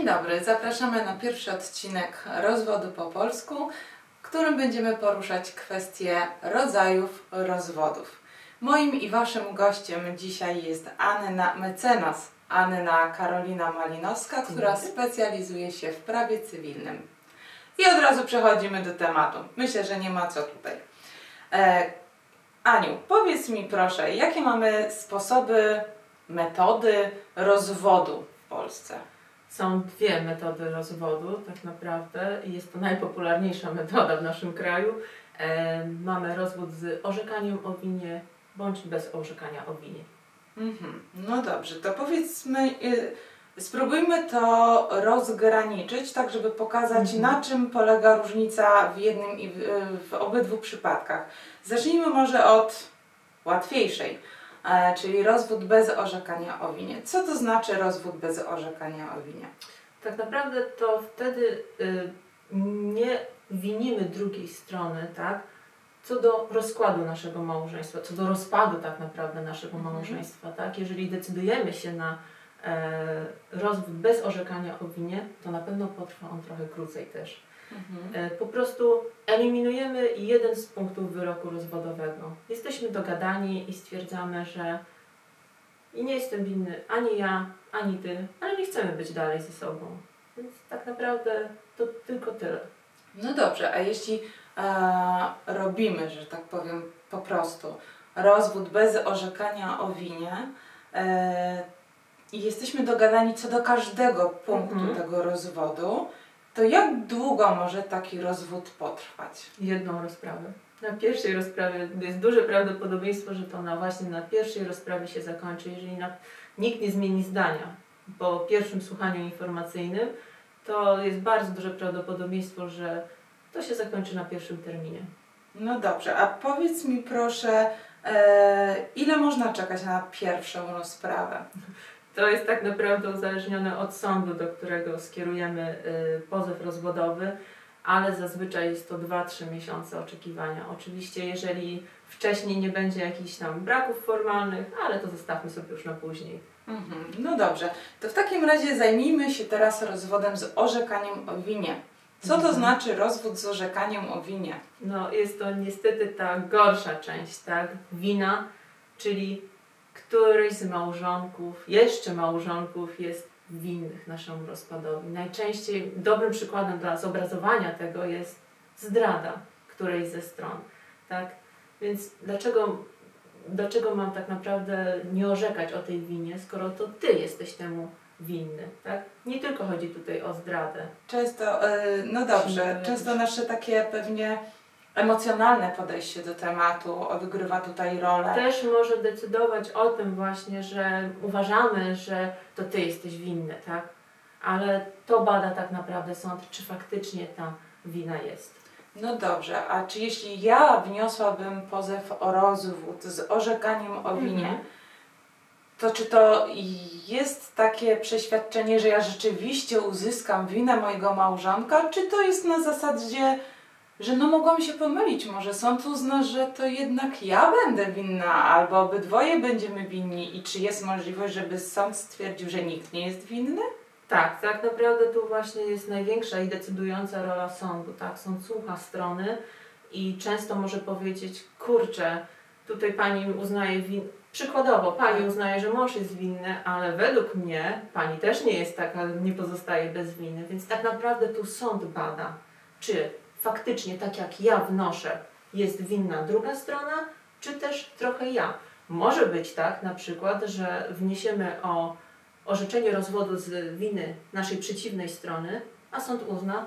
Dzień dobry, zapraszamy na pierwszy odcinek Rozwodu po polsku, w którym będziemy poruszać kwestie rodzajów rozwodów. Moim i Waszym gościem dzisiaj jest Anna Mecenas, Anna Karolina Malinowska, która specjalizuje się w prawie cywilnym. I od razu przechodzimy do tematu. Myślę, że nie ma co tutaj. E, Aniu, powiedz mi proszę, jakie mamy sposoby, metody rozwodu w Polsce? Są dwie metody rozwodu, tak naprawdę. i Jest to najpopularniejsza metoda w naszym kraju. E, mamy rozwód z orzekaniem o winie bądź bez orzekania o winie. Mhm. No dobrze, to powiedzmy, y, spróbujmy to rozgraniczyć, tak żeby pokazać, Mhm. na czym polega różnica w jednym i w, y, w obydwu przypadkach. Zacznijmy może od łatwiejszej, czyli rozwód bez orzekania o winie. Co to znaczy rozwód bez orzekania o winie? Tak naprawdę to wtedy y, nie winimy drugiej strony, tak? Co do rozkładu naszego małżeństwa, co do rozpadu tak naprawdę naszego Mhm. małżeństwa, tak? Jeżeli decydujemy się na e, rozwód bez orzekania o winie, to na pewno potrwa on trochę krócej też. E, Po prostu eliminujemy jeden z punktów wyroku rozwodowego. Jesteśmy dogadani i stwierdzamy, że i nie jestem winny ani ja, ani ty, ale nie chcemy być dalej ze sobą. Więc tak naprawdę to tylko tyle. No dobrze, a jeśli e, robimy, że tak powiem, po prostu rozwód bez orzekania o winie e, i jesteśmy dogadani co do każdego punktu Mhm. tego rozwodu, to jak długo może taki rozwód potrwać? Jedną rozprawę. Na pierwszej rozprawie jest duże prawdopodobieństwo, że to na właśnie na pierwszej rozprawie się zakończy, jeżeli na, nikt nie zmieni zdania po pierwszym słuchaniu informacyjnym, to jest bardzo duże prawdopodobieństwo, że to się zakończy na pierwszym terminie. No dobrze, a powiedz mi proszę, e, ile można czekać na pierwszą rozprawę? To jest tak naprawdę uzależnione od sądu, do którego skierujemy y, pozew rozwodowy, ale zazwyczaj jest to 2-3 miesiące oczekiwania. Oczywiście, jeżeli wcześniej nie będzie jakichś tam braków formalnych, ale to zostawmy sobie już na później. Mhm. No dobrze, to w takim razie zajmijmy się teraz rozwodem z orzekaniem o winie. Co to Mhm. znaczy rozwód z orzekaniem o winie? No, jest to niestety ta gorsza część, tak? Wina, czyli któryś z małżonków, jeszcze małżonków jest winnych naszemu rozpadowi. Najczęściej dobrym przykładem dla zobrazowania tego jest zdrada którejś ze stron, tak? Więc dlaczego, dlaczego mam tak naprawdę nie orzekać o tej winie, skoro to Ty jesteś temu winny, tak? Nie tylko chodzi tutaj o zdradę. Często, e, no dobrze, często nasze takie pewnie emocjonalne podejście do tematu odgrywa tutaj rolę. też może decydować o tym właśnie, że uważamy, że to ty jesteś winny, tak? Ale to bada tak naprawdę sąd, czy faktycznie ta wina jest. No dobrze, a czy jeśli ja wniosłabym pozew o rozwód z orzekaniem o winie, Mhm. to czy to jest takie przeświadczenie, że ja rzeczywiście uzyskam winę mojego małżonka, czy to jest na zasadzie, że no mogłam się pomylić, może sąd uzna, że to jednak ja będę winna, albo obydwoje będziemy winni i czy jest możliwość, żeby sąd stwierdził, że nikt nie jest winny? Tak, tak naprawdę tu właśnie jest największa i decydująca rola sądu, tak? Sąd słucha strony i często może powiedzieć, kurczę, tutaj pani uznaje win... Przykładowo, pani uznaje, że mąż jest winny, ale według mnie pani też nie jest taka, nie pozostaje bez winy, więc tak naprawdę tu sąd bada, czy faktycznie tak jak ja wnoszę, jest winna druga strona, czy też trochę ja. Może być tak na przykład, że wniesiemy o orzeczenie rozwodu z winy naszej przeciwnej strony, a sąd uzna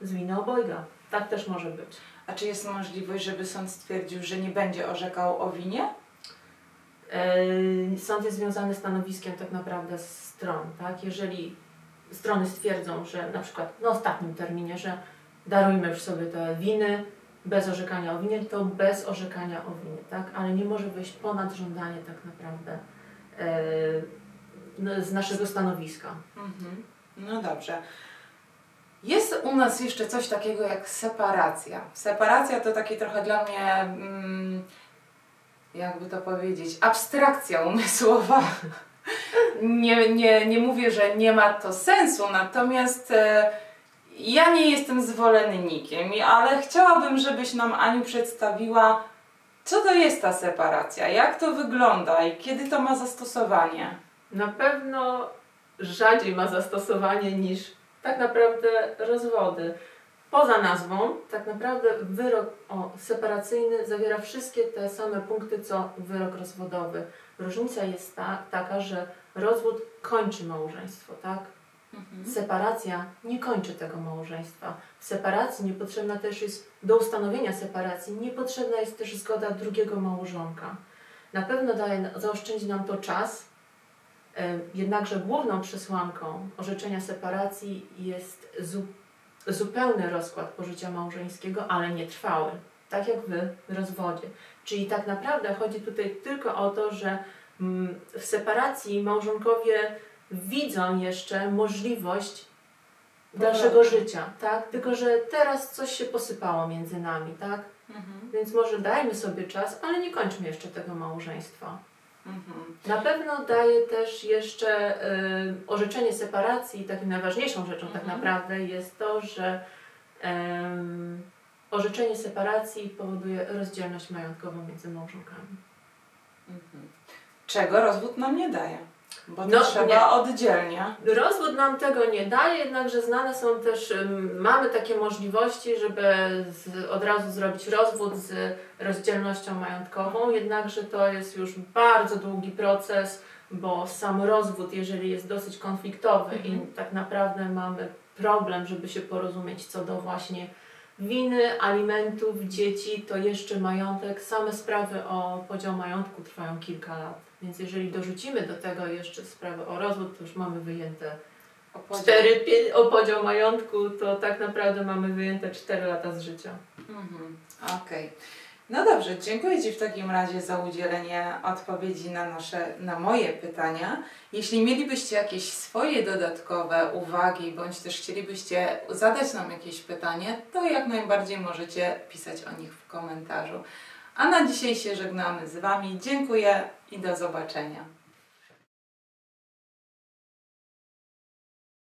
z winy obojga. Tak też może być. A czy jest możliwość, żeby sąd stwierdził, że nie będzie orzekał o winie? Yy, Sąd jest związany stanowiskiem tak naprawdę stron, tak? Jeżeli strony stwierdzą, że na przykład na ostatnim terminie, że darujmy już sobie te winy bez orzekania o winie, to bez orzekania o winie, tak? Ale nie może wyjść ponad żądanie tak naprawdę yy, no, z naszego stanowiska. Mhm. No dobrze. Jest u nas jeszcze coś takiego jak separacja. Separacja to taki trochę dla mnie, mm, jakby to powiedzieć, abstrakcja umysłowa. nie, nie, nie mówię, że nie ma to sensu, natomiast e, ja nie jestem zwolennikiem, ale chciałabym, żebyś nam Aniu przedstawiła, co to jest ta separacja, jak to wygląda i kiedy to ma zastosowanie. Na pewno rzadziej ma zastosowanie niż tak naprawdę rozwody. Poza nazwą, tak naprawdę wyrok o, separacyjny zawiera wszystkie te same punkty co wyrok rozwodowy. Różnica jest ta, taka, że rozwód kończy małżeństwo, tak? Separacja nie kończy tego małżeństwa. W separacji niepotrzebna też jest, do ustanowienia separacji, niepotrzebna jest też zgoda drugiego małżonka. Na pewno daje, zaoszczędzi nam to czas, em, jednakże główną przesłanką orzeczenia separacji jest zu, zupełny rozkład pożycia małżeńskiego, ale nietrwały, tak jak w rozwodzie. Czyli tak naprawdę chodzi tutaj tylko o to, że mm, w separacji małżonkowie widzą jeszcze możliwość dalszego życia, tak? Tylko, że teraz coś się posypało między nami, tak? Mhm. Więc może dajmy sobie czas, ale nie kończmy jeszcze tego małżeństwa. Mhm. Na pewno daje też jeszcze y, orzeczenie separacji, takim najważniejszą rzeczą tak Mhm. naprawdę jest to, że em, orzeczenie separacji powoduje rozdzielność majątkową między małżonkami. Mhm. Czego rozwód nam nie daje? Bo to No, trzeba nie. oddzielnie. Rozwód nam tego nie daje, jednakże znane są też, mamy takie możliwości, żeby z, od razu zrobić rozwód z rozdzielnością majątkową, jednakże to jest już bardzo długi proces, bo sam rozwód, jeżeli jest dosyć konfliktowy Mhm. i tak naprawdę mamy problem, żeby się porozumieć co do właśnie winy, alimentów, dzieci, to jeszcze majątek, same sprawy o podział majątku trwają kilka lat. Więc jeżeli dorzucimy do tego jeszcze sprawę o rozwód, to już mamy wyjęte O podział. cztery, pie- o podział majątku, to tak naprawdę mamy wyjęte 4 lata z życia. Mhm. Okej. No dobrze, dziękuję Ci w takim razie za udzielenie odpowiedzi na nasze, na moje pytania. Jeśli mielibyście jakieś swoje dodatkowe uwagi, bądź też chcielibyście zadać nam jakieś pytanie, to jak najbardziej możecie pisać o nich w komentarzu. A na dzisiaj się żegnamy z Wami. Dziękuję i do zobaczenia.